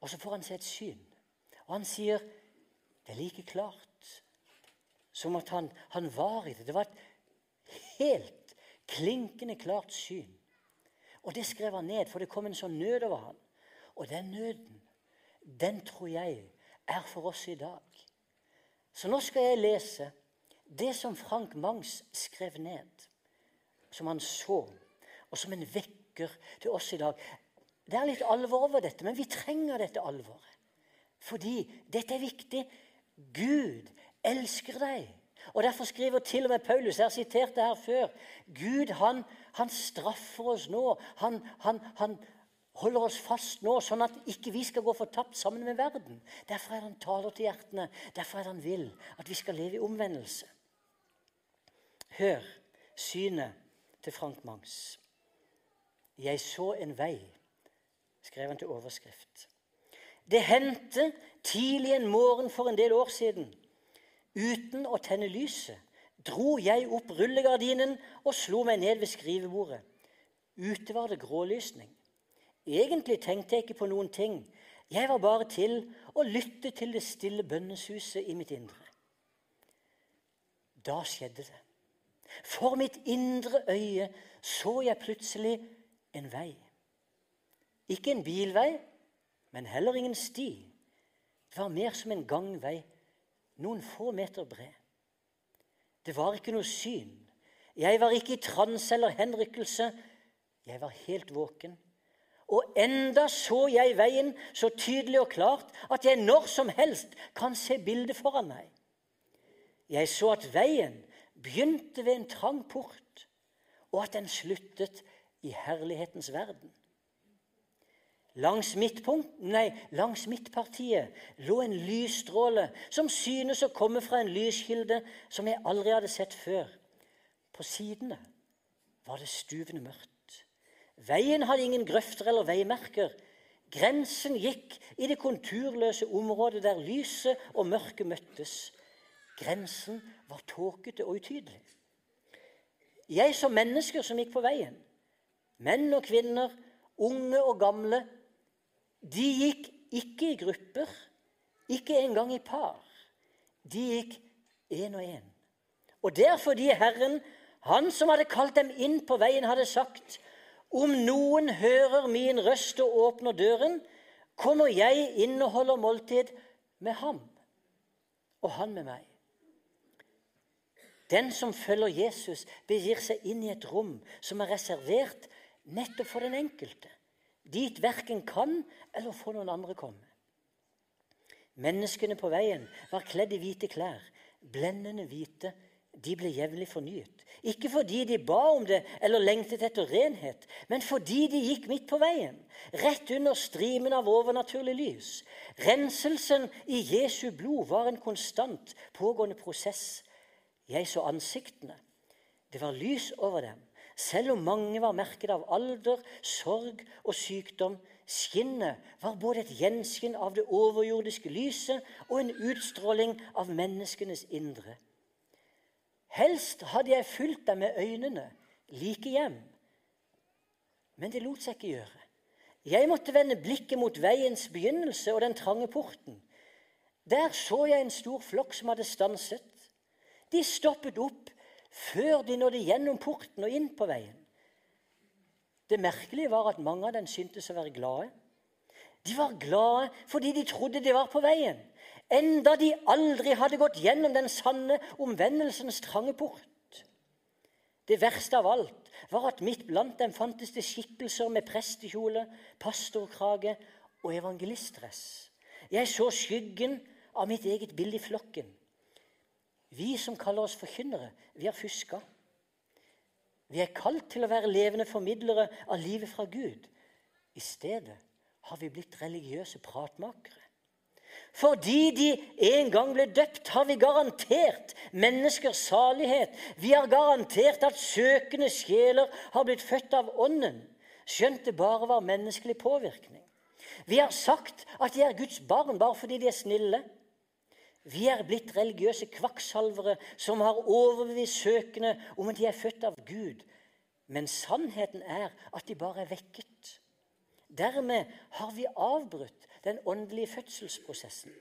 og så får han seg et syn. Og han sier det er like klart som at han, han var i det. Det var et helt klinkende klart syn. Og det skrev han ned, for det kom en sånn nød over han. Og den nøden, den tror jeg er for oss i dag. Så nå skal jeg lese det som Frank Mangs skrev ned, som han så, og som en vekker til oss i dag. det er litt alvor over dette, men vi trenger dette alvoret. Fordi dette er viktig. Gud elsker deg. Og Derfor skriver til og med Paulus, jeg har sitert det her før Gud han, han straffer oss nå. Han, han, han, holder oss fast nå, sånn at ikke vi skal gå fortapt sammen med verden. Derfor er det han taler til hjertene. Derfor er det han vil at vi skal leve i omvendelse. Hør synet til Frank Mangs. Jeg så en vei, skrev han til overskrift. Det hendte tidlig en morgen for en del år siden Uten å tenne lyset dro jeg opp rullegardinen og slo meg ned ved skrivebordet. Ute var det grålysning. Egentlig tenkte jeg ikke på noen ting. Jeg var bare til å lytte til det stille bønneshuset i mitt indre. Da skjedde det. For mitt indre øye så jeg plutselig en vei. Ikke en bilvei, men heller ingen sti. Det var mer som en gangvei noen få meter bred. Det var ikke noe syn. Jeg var ikke i transe eller henrykkelse. Jeg var helt våken. Og enda så jeg veien så tydelig og klart at jeg når som helst kan se bildet foran meg. Jeg så at veien begynte ved en trang port, og at den sluttet i herlighetens verden. Langs nei, langs midtpartiet lå en lysstråle som synes å komme fra en lyskilde som jeg aldri hadde sett før. På sidene var det stuvende mørkt. Veien hadde ingen grøfter eller veimerker. Grensen gikk i det konturløse området der lyset og mørket møttes. Grensen var tåkete og utydelig. Jeg så mennesker som gikk på veien. Menn og kvinner, unge og gamle, de gikk ikke i grupper, ikke engang i par. De gikk én og én. Og det er fordi Herren, han som hadde kalt dem inn på veien, hadde sagt om noen hører min røst og åpner døren, kommer jeg inn og holder måltid med ham, og han med meg. Den som følger Jesus, begir seg inn i et rom som er reservert nettopp for den enkelte dit verken kan eller får noen andre komme. Menneskene på veien var kledd i hvite klær, blendende hvite. De ble jevnlig fornyet. Ikke fordi de ba om det eller lengtet etter renhet, men fordi de gikk midt på veien, rett under strimen av overnaturlig lys. Renselsen i Jesu blod var en konstant pågående prosess. Jeg så ansiktene. Det var lys over dem. Selv om mange var merket av alder, sorg og sykdom, skinnet var både et gjenskinn av det overjordiske lyset og en utstråling av menneskenes indre. Helst hadde jeg fulgt dem med øynene like hjem, men det lot seg ikke gjøre. Jeg måtte vende blikket mot veiens begynnelse og den trange porten. Der så jeg en stor flokk som hadde stanset. De stoppet opp før de nådde gjennom porten og inn på veien. Det merkelige var at mange av dem syntes å være glade. De var glade fordi de trodde de var på veien, enda de aldri hadde gått gjennom den sanne omvendelsens trange port. Det verste av alt var at midt blant dem fantes det skikkelser med prestekjole, pastorkrage og evangelistdress. Jeg så skyggen av mitt eget bilde i flokken. Vi som kaller oss forkynnere, vi har fuska. Vi er kalt til å være levende formidlere av livet fra Gud. I stedet har vi blitt religiøse pratmakere. Fordi de en gang ble døpt, har vi garantert menneskers salighet. Vi har garantert at søkende sjeler har blitt født av Ånden, skjønt det bare var menneskelig påvirkning. Vi har sagt at de er Guds barn bare fordi de er snille. Vi er blitt religiøse kvakksalvere som har overbevist søkende om at de er født av Gud. Men sannheten er at de bare er vekket. Dermed har vi avbrutt den åndelige fødselsprosessen.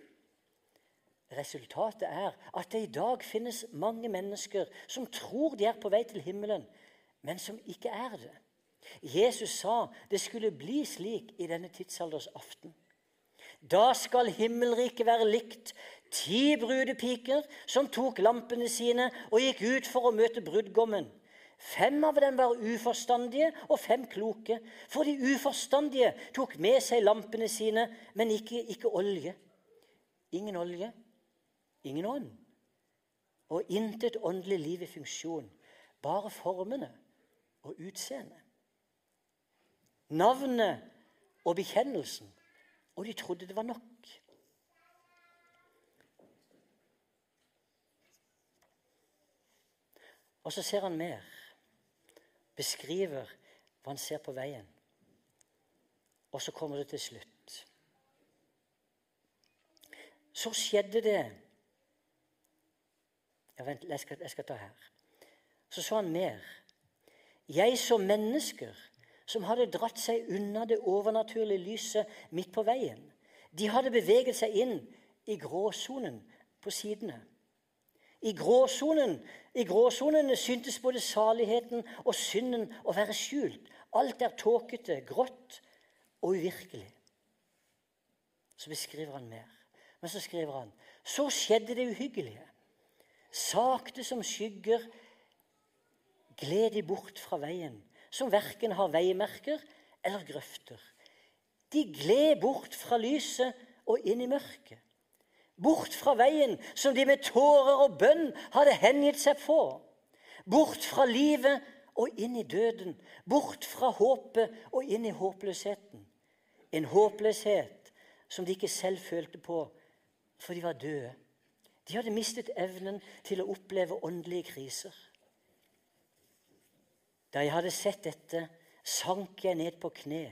Resultatet er at det i dag finnes mange mennesker som tror de er på vei til himmelen, men som ikke er det. Jesus sa det skulle bli slik i denne tidsalders aften. Da skal himmelriket være likt Ti brudepiker som tok lampene sine og gikk ut for å møte brudgommen. Fem av dem var uforstandige og fem kloke. For de uforstandige tok med seg lampene sine, men ikke, ikke olje. Ingen olje, ingen ånd. Og intet åndelig liv i funksjon. Bare formene og utseendet. Navnet og bekjennelsen. Og de trodde det var nok. Og så ser han mer. Beskriver hva han ser på veien. Og så kommer det til slutt. Så skjedde det ja, Vent, jeg skal, jeg skal ta her. Så så han mer. Jeg så mennesker som hadde dratt seg unna det overnaturlige lyset midt på veien. De hadde beveget seg inn i gråsonen på sidene. I gråsonen i gråsonene syntes både saligheten og synden å være skjult. Alt er tåkete, grått og uvirkelig. Så beskriver han mer. Men så skriver han så skjedde det uhyggelige. Sakte som skygger gled de bort fra veien, som verken har veimerker eller grøfter. De gled bort fra lyset og inn i mørket. Bort fra veien som de med tårer og bønn hadde hengitt seg på. Bort fra livet og inn i døden. Bort fra håpet og inn i håpløsheten. En håpløshet som de ikke selv følte på, for de var døde. De hadde mistet evnen til å oppleve åndelige kriser. Da jeg hadde sett dette, sank jeg ned på kne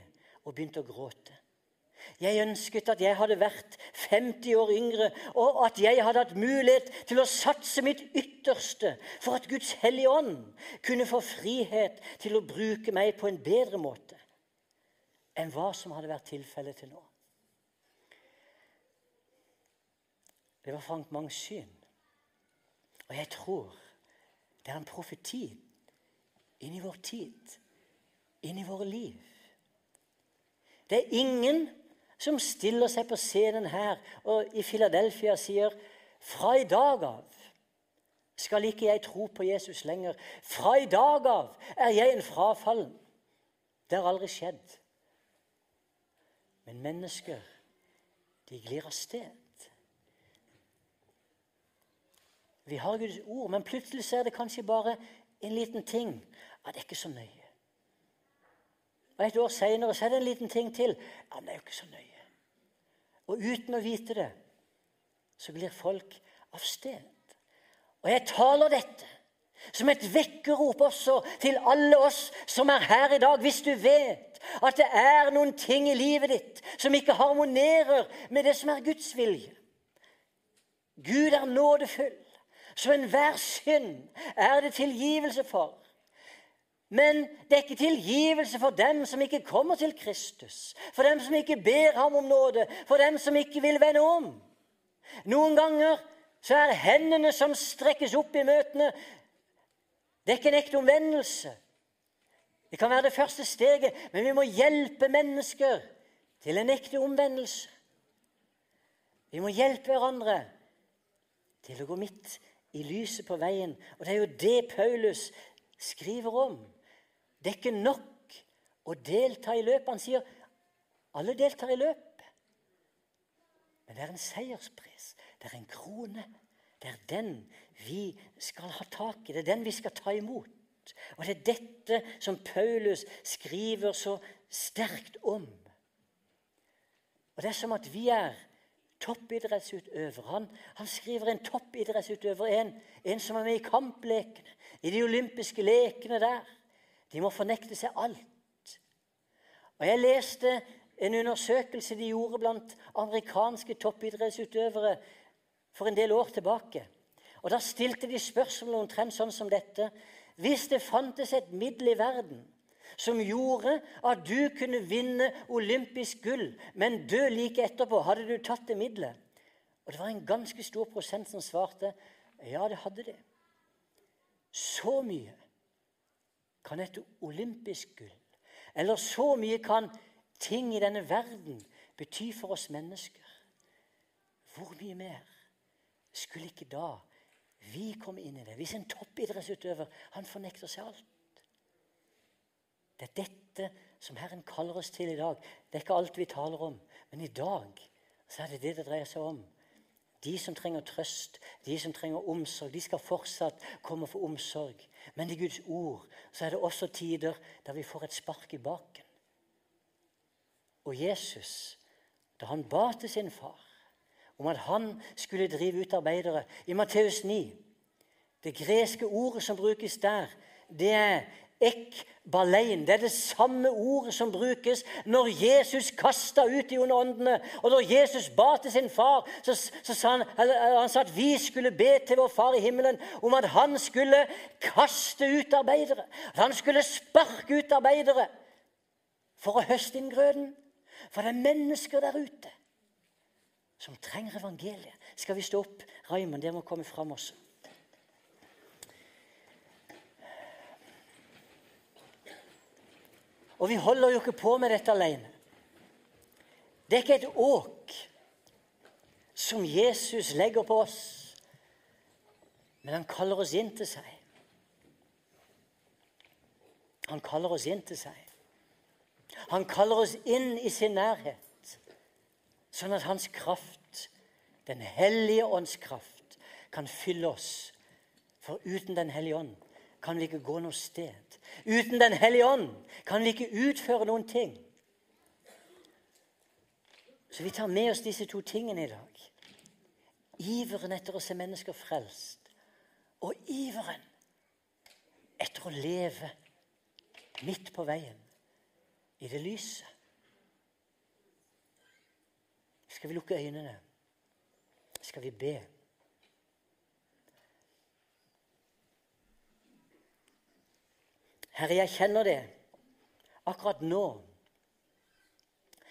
og begynte å gråte. Jeg ønsket at jeg hadde vært 50 år yngre, og at jeg hadde hatt mulighet til å satse mitt ytterste for at Guds hellige ånd kunne få frihet til å bruke meg på en bedre måte enn hva som hadde vært tilfellet til nå. Det var Frank Mangs syn. Og jeg tror det er en profeti inn i vår tid, inn i våre liv. Det er ingen som stiller seg på scenen her og i Philadelphia sier fra i dag av skal ikke jeg tro på Jesus lenger. Fra i dag av er jeg en frafallen. Det har aldri skjedd. Men mennesker, de glir av sted. Vi har Guds ord, men plutselig er det kanskje bare en liten ting. Ja, det er ikke så nøye. Og Et år seinere er det en liten ting til. Ja, men det er jo ikke så nøye. Og uten å vite det, så blir folk av sted. Og jeg taler dette som et vekkerrop også til alle oss som er her i dag. Hvis du vet at det er noen ting i livet ditt som ikke harmonerer med det som er Guds vilje. Gud er nådefull, så enhver synd er det tilgivelse for. Men det er ikke tilgivelse for dem som ikke kommer til Kristus, for dem som ikke ber ham om nåde, for dem som ikke vil vende om. Noen ganger så er hendene som strekkes opp i møtene, det er ikke en ekte omvendelse. Det kan være det første steget, men vi må hjelpe mennesker til en ekte omvendelse. Vi må hjelpe hverandre til å gå midt i lyset på veien. Og det er jo det Paulus skriver om. Det er ikke nok å delta i løpet. Han sier alle deltar i løpet. Men det er en seierspris. Det er en krone. Det er den vi skal ha tak i. Det er den vi skal ta imot. Og det er dette som Paulus skriver så sterkt om. Og Det er som at vi er toppidrettsutøvere. Han, han skriver en toppidrettsutøver, en, en som er med i kamplekene, i de olympiske lekene der. De må fornekte seg alt. Og Jeg leste en undersøkelse de gjorde blant amerikanske toppidrettsutøvere for en del år tilbake. Og Da stilte de spørsmål omtrent sånn som dette. Hvis det fantes et middel i verden som gjorde at du kunne vinne olympisk gull, men dø like etterpå, hadde du tatt det middelet? Og det var en ganske stor prosent som svarte ja, det hadde det. Så mye kan et olympisk gull, eller så mye kan ting i denne verden bety for oss mennesker. Hvor mye mer skulle ikke da vi komme inn i det? Hvis en toppidrettsutøver han fornekter seg alt Det er dette som Herren kaller oss til i dag. Det er ikke alt vi taler om, men i dag så er det det det dreier seg om. De som trenger trøst, de som trenger omsorg, de skal fortsatt komme for omsorg. Men i Guds ord så er det også tider der vi får et spark i baken. Og Jesus, da han ba til sin far om at han skulle drive ut arbeidere i Matteus 9 Det greske ordet som brukes der, det er Ekbalein. Det er det samme ordet som brukes når Jesus kasta ut de onde åndene. Og når Jesus ba til sin far, så, så sa han, han sa at vi skulle be til vår far i himmelen om at han skulle kaste ut arbeidere. At han skulle sparke ut arbeidere for å høste inn grøden. For det er mennesker der ute som trenger evangeliet. Skal vi stå opp? Raymond, dere må komme fram også. Og vi holder jo ikke på med dette alene. Det er ikke et åk som Jesus legger på oss, men han kaller oss inn til seg. Han kaller oss inn til seg. Han kaller oss inn i sin nærhet, sånn at hans kraft, Den hellige ånds kraft, kan fylle oss. For uten Den hellige ånd kan vi ikke gå noe sted. Uten Den hellige ånd kan vi ikke utføre noen ting. Så vi tar med oss disse to tingene i dag. Iveren etter å se mennesker frelst, og iveren etter å leve midt på veien i det lyset. Skal vi lukke øynene? Skal vi be? Herre, jeg kjenner det. Akkurat nå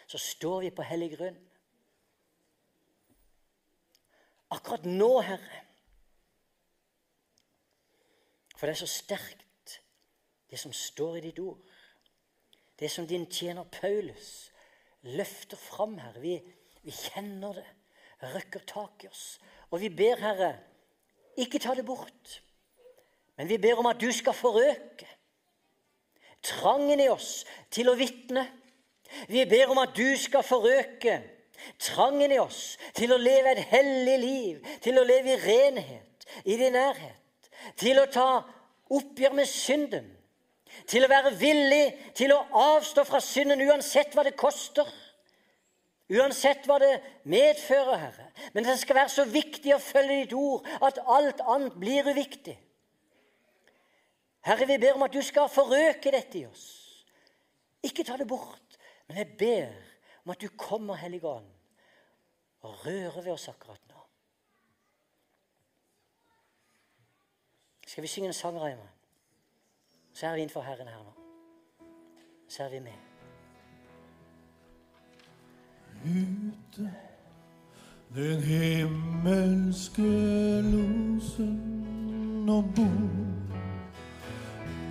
så står vi på hellig grunn. Akkurat nå, Herre. For det er så sterkt, det som står i ditt ord. Det som din tjener Paulus løfter fram, Herre. Vi, vi kjenner det, røkker tak i oss. Og vi ber, Herre, ikke ta det bort. Men vi ber om at du skal forøke trangen i oss til å vitne. Vi ber om at du skal forøke trangen i oss til å leve et hellig liv, til å leve i renhet, i din nærhet, til å ta oppgjør med synden, til å være villig til å avstå fra synden uansett hva det koster. Uansett hva det medfører, Herre. Men det skal være så viktig å følge ditt ord at alt annet blir uviktig. Herre, vi ber om at du skal forøke dette i oss. Ikke ta det bort, men jeg ber om at du kommer, Hellige Ånd, og rører ved oss akkurat nå. Skal vi synge en sang, Raymond? Så er vi innenfor Herren her nå. Så er vi med. Ute den himmelske losen og bord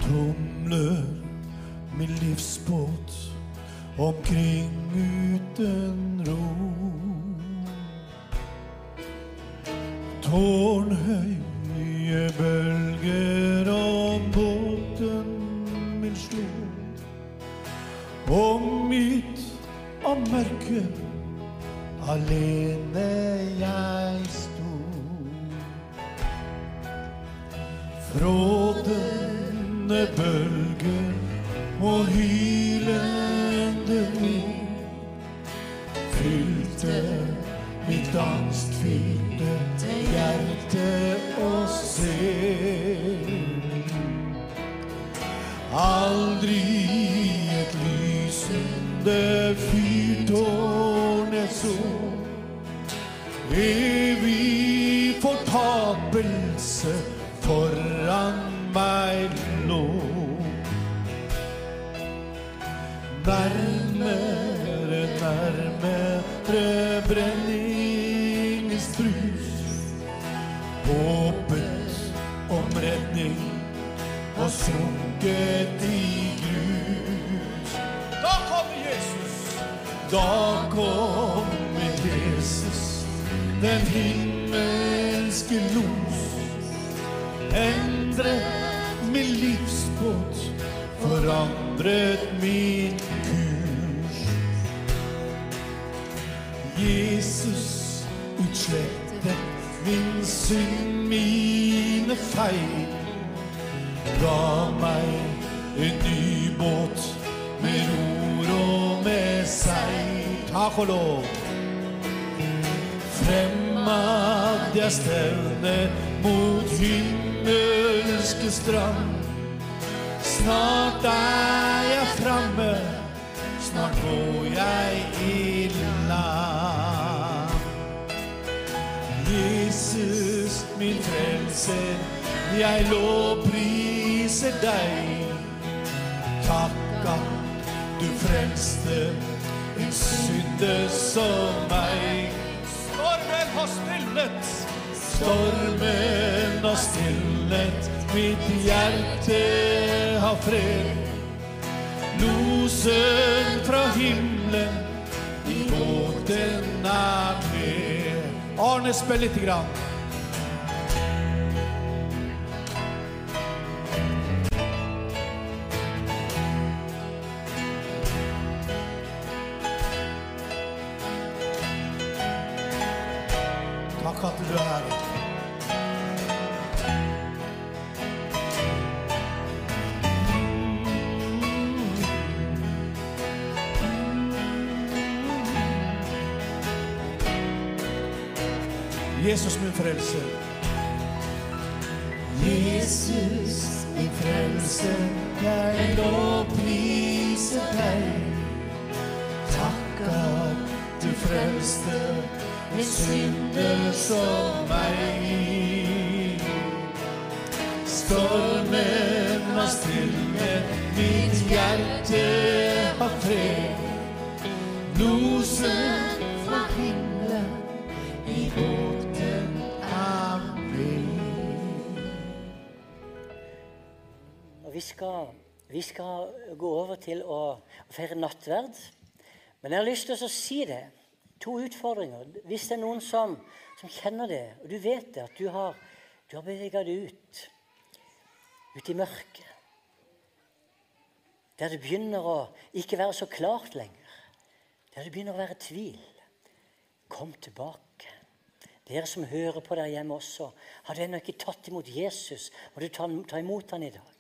tumler min livsbåt omkring uten ro. Tårnhøye bølger om båten min slo. Mitt av mørke, alene jeg sto. Frådende bølger og hylende vind fylte mitt angstfylte hjerte og se. Aldri et lysende fyrtårn lå. Nærmere, nærmere brenningens brus. Håpet om redning og sunket i grus. Da kommer Jesus. Da kommer Jesus, den himmelske los. Endre min livsbåt, for forandret min kurs. Jesus utslettet min synd, mine feil. Ga meg en ny båt med ror og med seil. Takk og lov. Fremad jeg stevner mot himmelske strand. Snart er jeg framme, snart går jeg i land. Jesus, min frelser, jeg lovpriser deg. Takk at du frelste en synder som meg. Stormen har stillet, stormen har stillet, mitt hjerte har fred. Losen fra himmelen i båten er med. Arne, spill lite grann. Takk at du er her. Jesus min frelser. Jesus min frelser, jeg lovpriser deg. Takk at du frelste en synder som meg. Stormen har stille, mitt hjerte har fred. Skal, vi skal gå over til å feire nattverd. Men jeg har lyst til å si det. To utfordringer. Hvis det er noen som, som kjenner det, og du vet det, at du har, du har beveget deg ut, ut i mørket Der det begynner å ikke være så klart lenger. Der det begynner å være tvil. Kom tilbake. Dere som hører på der hjemme også, har du ennå ikke tatt imot Jesus, må du ta, ta imot han i dag.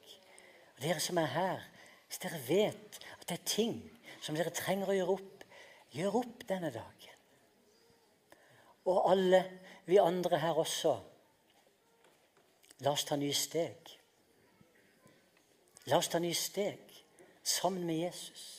Dere som er her, hvis dere vet at det er ting som dere trenger å gjøre opp, gjør opp denne dagen. Og alle vi andre her også. La oss ta nye steg. La oss ta nye steg sammen med Jesus.